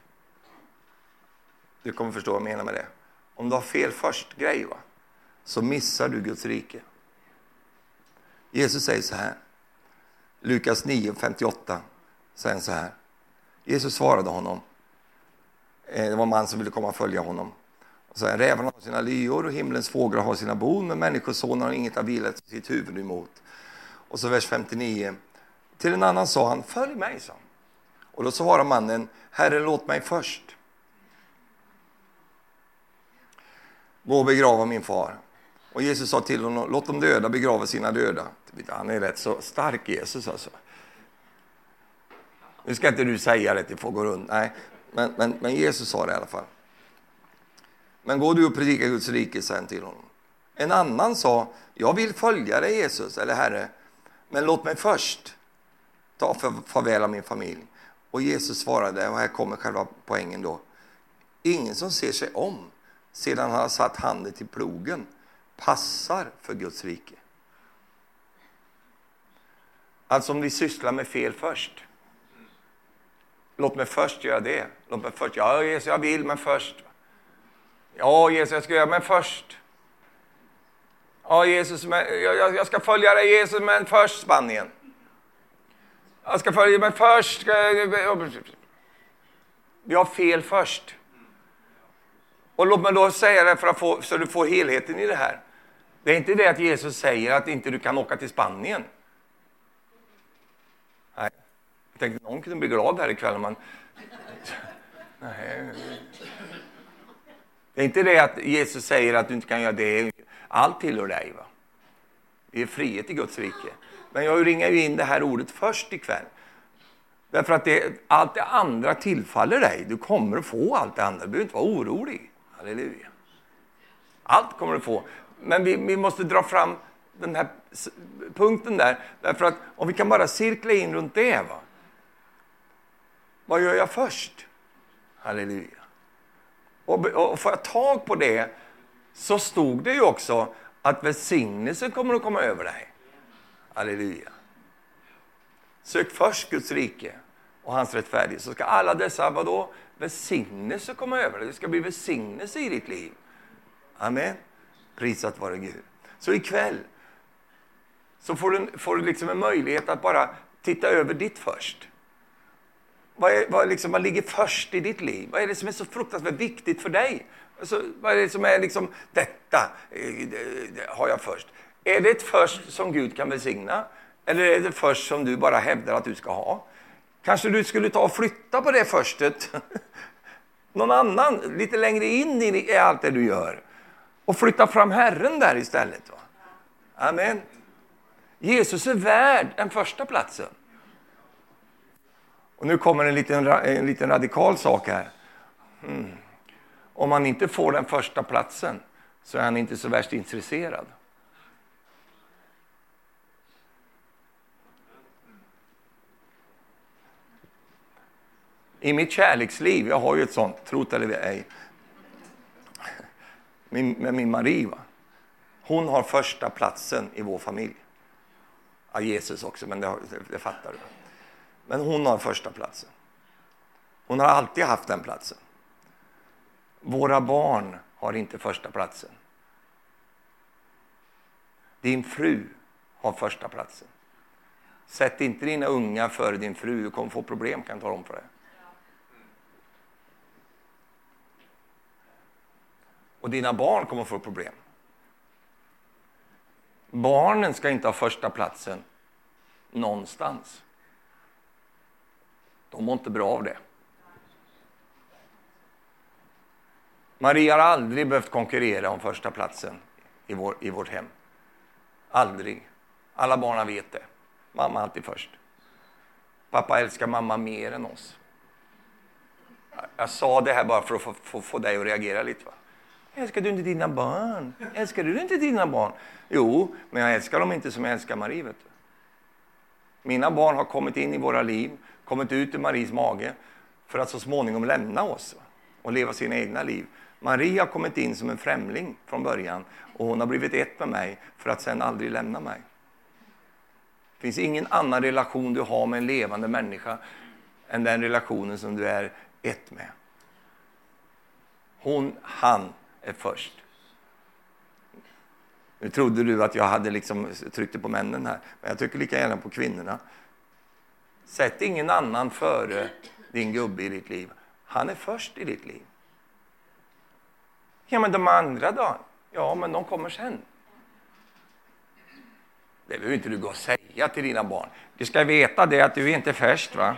du kommer förstå vad jag menar med det. Om du har fel först grej, va? så missar du Guds rike. Jesus säger så här, Lukas 9.58 säger så här. Jesus svarade honom, eh, det var en man som ville komma och följa honom. Och så Rävarna har sina lyor och himlens fåglar har sina bon, men Människosonen har inget att vila sitt huvud emot. Och så vers 59. Till en annan sa han, följ mig, sa han. Och då svarade mannen, Herre låt mig först gå och begrava min far. Och Jesus sa till honom, låt de döda begrava sina döda. Han är rätt så stark, Jesus alltså. Nu ska inte du säga det, till folk runt. Nej, men, men, men Jesus sa det i alla fall. Men gå du och predika Guds rike, sen till honom. En annan sa, jag vill följa dig Jesus, eller Herre, men låt mig först ta farväl av min familj. Och Jesus svarade, och här kommer själva poängen då. Ingen som ser sig om sedan han har satt handen till plogen passar för Guds rike. Alltså om vi sysslar med fel först. Låt mig först göra det. Låt mig först, ja Jesus jag vill men först. Ja Jesus jag ska göra men först. Ja Jesus, men, jag, jag ska följa dig Jesus men först Spanien. Jag ska följa men först. Vi har fel först. Och låt mig då säga det för att få, så du får helheten i det här. Det är inte det att Jesus säger att inte du kan åka till Spanien. Nej. Jag tänkte att någon kunde bli glad här ikväll. men... Nej. Det är inte det att Jesus säger att du inte kan göra det. Allt tillhör dig. Va? Det är frihet i Guds rike. Men jag ringar ju in det här ordet först ikväll. Därför att det, allt det andra tillfaller dig. Du kommer att få allt det andra. Du behöver inte vara orolig. Halleluja. Allt kommer du få. Men vi, vi måste dra fram den här punkten där. Därför att om vi kan bara cirkla in runt det. Va? Vad gör jag först? Halleluja. Och, och får jag tag på det så stod det ju också att välsignelsen kommer att komma över dig. Halleluja. Sök först Guds rike och hans rättfärdighet så ska alla dessa vadå? Välsignelser komma över dig. Det ska bli välsignelse i ditt liv. Amen. Prisat vare Gud. Så ikväll så får du, får du liksom en möjlighet att bara titta över ditt först. Vad, är, vad, liksom, vad ligger först i ditt liv? Vad är det som är så fruktansvärt viktigt för dig? Alltså, vad är det som är liksom, detta eh, har jag först. Är det ett först som Gud kan välsigna? Eller är det först som du bara hävdar att du ska ha? Kanske du skulle ta och flytta på det förstet. (laughs) Någon annan, lite längre in i allt det du gör. Och flytta fram Herren där istället. Va? Amen. Jesus är värd den första platsen. Och nu kommer en liten, en liten radikal sak här. Mm. Om han inte får den första platsen så är han inte så värst intresserad. I mitt kärleksliv, jag har ju ett sånt, tro't eller ej, min, med min Marie. Va? Hon har första platsen i vår familj. Ja, Jesus också, men det, det, det fattar du. Men hon har första platsen. Hon har alltid haft den platsen. Våra barn har inte första platsen. Din fru har första platsen. Sätt inte dina unga före din fru. Du kommer få problem, kan jag tala om för dig. Och dina barn kommer få problem. Barnen ska inte ha första platsen någonstans. De mår inte bra av det. Maria har aldrig behövt konkurrera om första platsen i, vår, i vårt hem. Aldrig. Alla barnen vet det. Mamma är alltid först. Pappa älskar mamma mer än oss. Jag sa det här bara för att få, få, få dig att reagera lite. Va? Älskar du inte dina barn? Älskar du inte dina barn? Jo, men jag älskar dem inte som jag älskar Marie. Vet du. Mina barn har kommit in i våra liv, kommit ut ur Maries mage för att så småningom lämna oss och leva sina egna liv. Maria har kommit in som en främling från början och hon har blivit ett med mig för att sen aldrig lämna mig. Det finns ingen annan relation du har med en levande människa än den relationen som du är ett med. Hon, han är först. Nu trodde du att jag hade liksom tryckt på männen här, men jag tycker lika gärna på kvinnorna. Sätt ingen annan före din gubbe i ditt liv. Han är först i ditt liv. Ja, men de andra då? Ja, men de kommer sen. Det behöver inte du gå och säga till dina barn. Du ska veta det att du är inte först. va?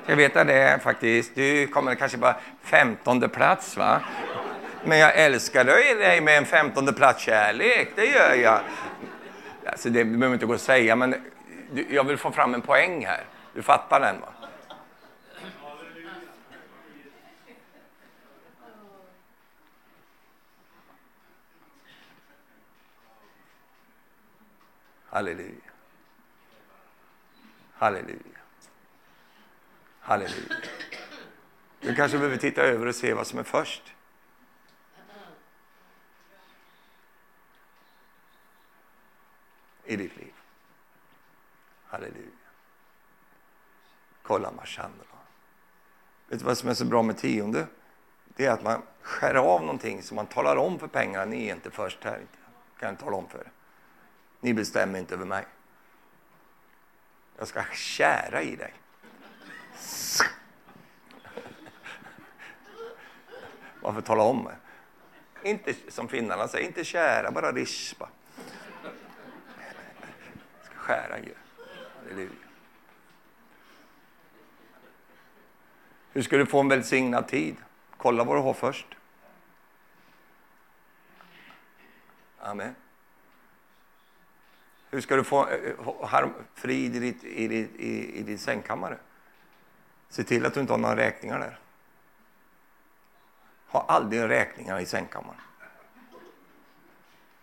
Du ska veta det faktiskt. Du kommer kanske på femtonde plats. va? Men jag älskar dig med en femtonde plats kärlek. Det gör jag. Alltså, det behöver inte gå och säga, men jag vill få fram en poäng här. Du fattar den? va? Halleluja. Halleluja. Halleluja. Du kanske behöver titta över och se vad som är först. i ditt liv. Halleluja. Kolla Mashandra. Vet du vad som är så bra med tionde? Det är att man skär av någonting så man talar om för pengarna, ni är inte först här. Kan jag tala om för er. Ni bestämmer inte över mig. Jag ska kära i dig. Varför tala om? Inte som finnarna säger, inte kära, bara rispa. Jag ska skära i dig. Halleluja. Hur ska du få en välsignad tid? Kolla vad du har först. Amen. Hur ska du få eh, eh, frid i, ditt, i, ditt, i, i din sängkammare? Se till att du inte har några räkningar där. Ha aldrig räkningar i sängkammaren.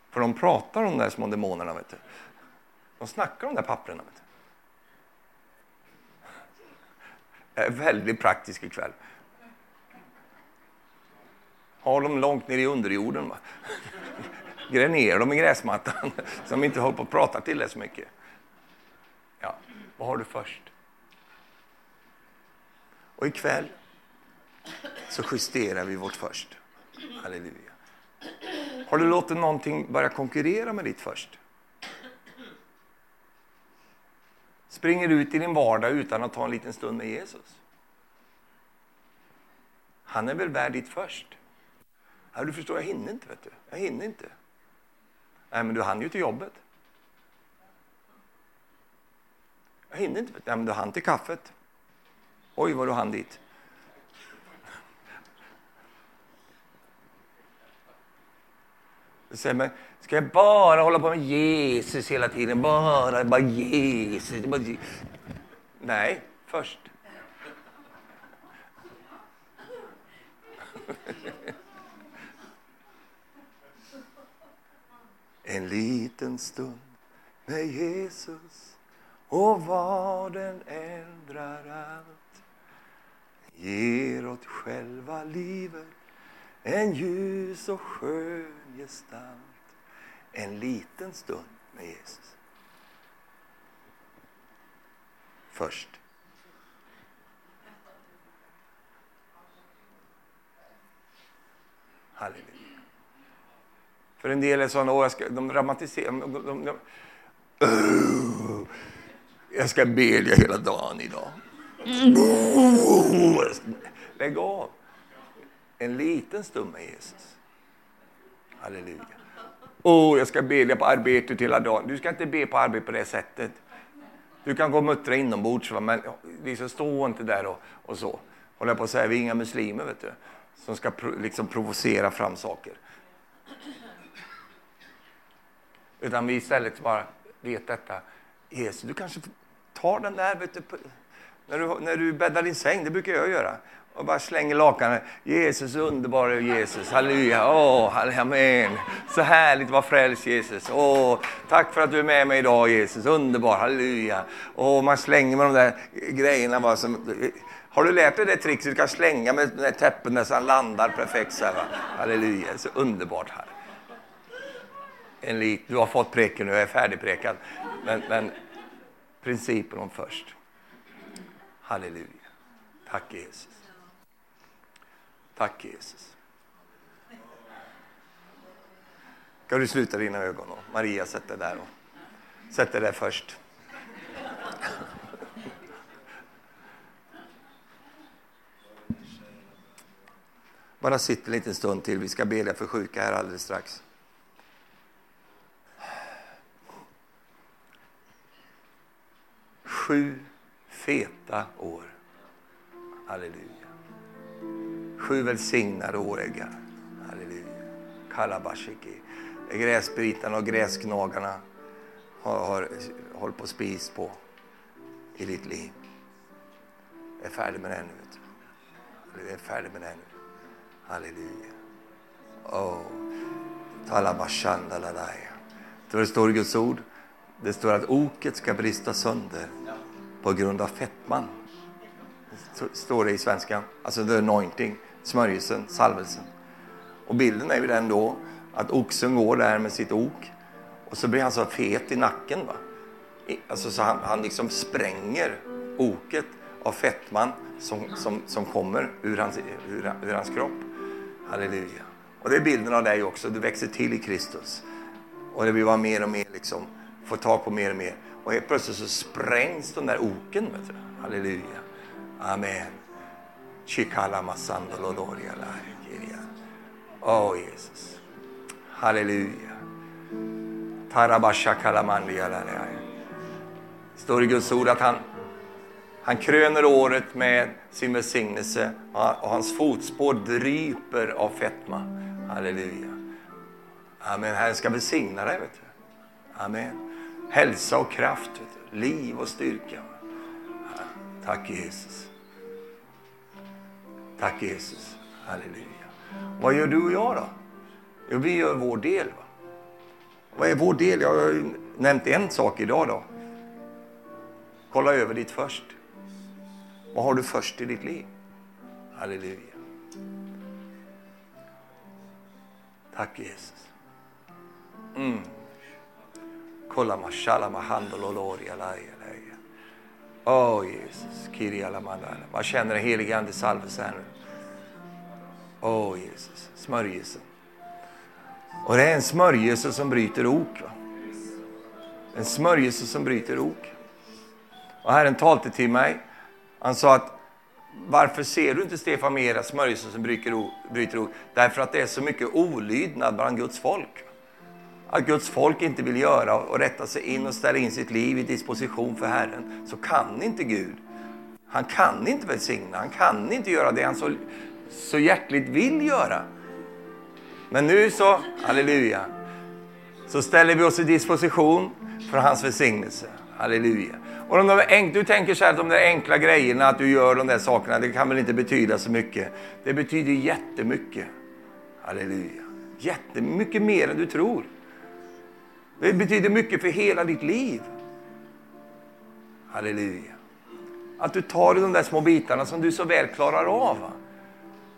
För de pratar om de där små demonerna. Vet du. De snackar om de där papperna. Vet du. Jag är väldigt praktisk ikväll. Har dem långt ner i underjorden. Va? (laughs) Gräv ner dem i gräsmattan (laughs) så de inte håller på att prata till dig så mycket. Ja, vad har du först? Och ikväll så justerar vi vårt först. Halleluja. Har du låtit någonting börja konkurrera med ditt först? Springer ut i din vardag utan att ta en liten stund med Jesus? Han är väl värd ditt först? Ja, du förstår, jag hinner inte. Vet du. Jag hinner inte. Nej, men du hann ju till jobbet. Jag hinner inte. Nej, men du hann till kaffet. Oj, vad du hann dit. säger, men ska jag bara hålla på med Jesus hela tiden? Bara, bara Jesus. Bara... Nej, först. En liten stund med Jesus och vad den ändrar allt ger åt själva livet en ljus och skön gestalt en liten stund med Jesus. Först. Halleluja. För en del är sådana, jag ska, de dramatiserar. De, de, de, uh, jag ska bedja hela dagen idag. Lägg av. En liten stund med Jesus. Halleluja. Åh, oh, jag ska bedja på arbetet hela dagen. Du ska inte be på arbetet på det sättet. Du kan gå och muttra inombords, va? men liksom, stå inte där och, och så. Håller på att säga, vi är inga muslimer vet du, som ska pro, liksom provocera fram saker. Utan vi istället bara vet detta. Jesus, du kanske tar den där vet du, när, du, när du bäddar din säng, det brukar jag göra. Och bara slänger lakanet. Jesus, underbara Jesus, halleluja, åh, oh, amen. Så härligt att vara frälst Jesus. Åh, tack för att du är med mig idag Jesus, underbar, halleluja. Och man slänger med de där grejerna bara som, har du lärt dig det tricket? Du kan slänga med den täppen så han landar perfekt så här, va? Halleluja, så underbart här. En lit, du har fått preken nu, jag är färdigprekad. Men, men principen om först. Halleluja. Tack Jesus. Tack Jesus. Kan du sluta dina ögon? Och Maria, sätt dig där. Och, sätt dig där först. Bara sitt en liten stund till. Vi ska bedja för sjuka här alldeles strax. Sju feta år. Halleluja. Sju välsignade åräggar. Halleluja. Kalabashiki. Gräsbitarna och gräsknagarna har, har hållit på att spis på i ditt liv. Jag är färdig med det nu. Jag är färdig med det nu. Halleluja. Oh. Talabashandalalaya. Det står i Guds ord. Det står att oket ska brista sönder på grund av fettman. Står det i svenska. Alltså the anointing, smörjelsen, salvelsen. Och bilden är ju den då att oxen går där med sitt ok och så blir han så fet i nacken. Va? Alltså så han, han liksom spränger oket av fettman som, som, som kommer ur hans, ur, ur hans kropp. Halleluja. Och det är bilden av dig också. Du växer till i Kristus. Och det vill vara mer och mer liksom, få tag på mer och mer. Och helt plötsligt så sprängs de där oken. Vet du. Halleluja. Amen. Åh oh, Jesus. Halleluja. Tarabasha Står i Guds ord att han han kröner året med sin välsignelse och hans fotspår dryper av fetma. Halleluja. Amen. Herren ska välsigna dig. Vet du. Amen. Hälsa och kraft, vet du. liv och styrka. Tack Jesus. Tack Jesus. Halleluja. Vad gör du och jag då? Jo, vi gör vår del. Va? Vad är vår del? Jag har nämnt en sak idag. då. Kolla över ditt först. Vad har du först i ditt liv? Halleluja. Tack Jesus. Mm. Kolla mashallah mahandololori laia laia. Åh oh, Jesus, Kiri alamadala. Man känner den helige Andes salvelse här nu. Åh oh, Jesus, smörjelsen. Och det är en smörjelse som bryter ok. Va? En smörjelse som bryter ok. Och Herren talte till mig han sa att varför ser du inte Stefan Mera smörjelse som bryter ok? Därför att det är så mycket olydnad bland Guds folk. Att Guds folk inte vill göra och rätta sig in och ställa in sitt liv i disposition för Herren. Så kan inte Gud. Han kan inte välsigna, han kan inte göra det han så, så hjärtligt vill göra. Men nu så, halleluja, så ställer vi oss i disposition för hans välsignelse. Halleluja. Och de där, du tänker så här att de där enkla grejerna, att du gör de där sakerna, det kan väl inte betyda så mycket. Det betyder jättemycket. Halleluja. Jättemycket mer än du tror. Det betyder mycket för hela ditt liv. Halleluja. Att du tar de där små bitarna som du så väl klarar av.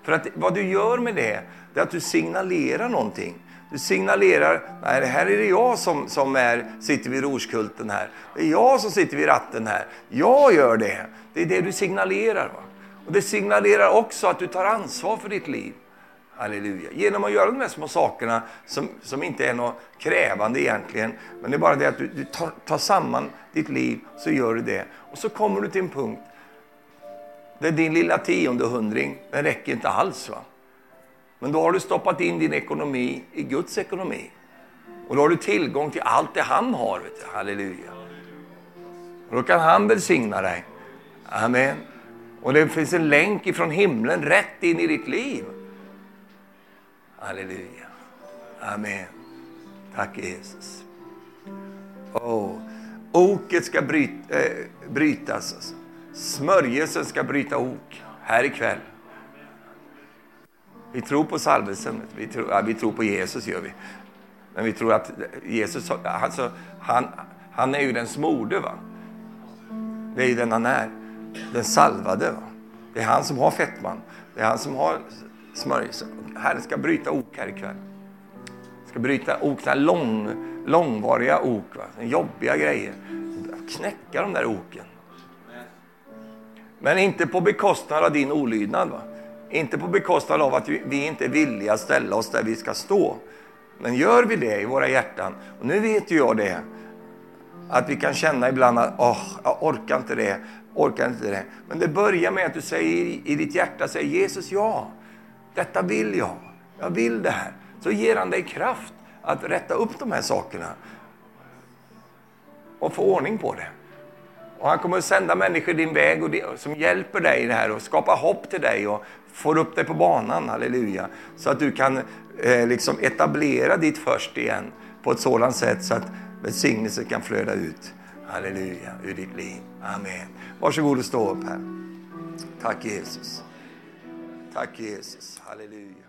För att vad du gör med det, det är att du signalerar någonting. Du signalerar, nej det här är det jag som, som är, sitter vid rorskulten här. Det är jag som sitter vid ratten här. Jag gör det. Det är det du signalerar. Va? Och Det signalerar också att du tar ansvar för ditt liv. Halleluja. Genom att göra de här små sakerna som, som inte är något krävande egentligen. Men det är bara det att du, du tar, tar samman ditt liv, så gör du det. Och så kommer du till en punkt där din lilla tiondehundring, den räcker inte alls. Va? Men då har du stoppat in din ekonomi i Guds ekonomi. Och då har du tillgång till allt det han har. Vet du. Halleluja. Och då kan han välsigna dig. Amen. Och det finns en länk ifrån himlen rätt in i ditt liv. Halleluja. Amen. Tack Jesus. Oh. Oket ska bryt, eh, brytas. Smörjelsen ska bryta ok här ikväll. Vi tror på salvelsen. Vi tror, ja, vi tror på Jesus, gör vi. Men vi tror att Jesus, alltså, han, han är ju den smorde. Va? Det är ju den han är. Den salvade. Va? Det är han som har fettman. Det är han som har smörjelse. Herren ska bryta ok här ikväll. Ska bryta ok, lång, långvariga ok. Va? Jobbiga grejer. Knäcka de där oken. Men inte på bekostnad av din olydnad. Va? Inte på bekostnad av att vi inte är villiga att ställa oss där vi ska stå. Men gör vi det i våra hjärtan, och nu vet ju jag det, att vi kan känna ibland att oh, jag orkar inte det, orkar inte det. Men det börjar med att du säger i ditt hjärta, säger Jesus ja, detta vill jag, jag vill det här. Så ger han dig kraft att rätta upp de här sakerna och få ordning på det. Och han kommer att sända människor din väg och det, som hjälper dig i det här och skapar hopp till dig och får upp dig på banan, halleluja. Så att du kan eh, liksom etablera ditt först igen på ett sådant sätt så att välsignelse kan flöda ut, halleluja, ur ditt liv. Amen. Varsågod och stå upp här. Tack Jesus. Tack Jesus, halleluja. halleluja.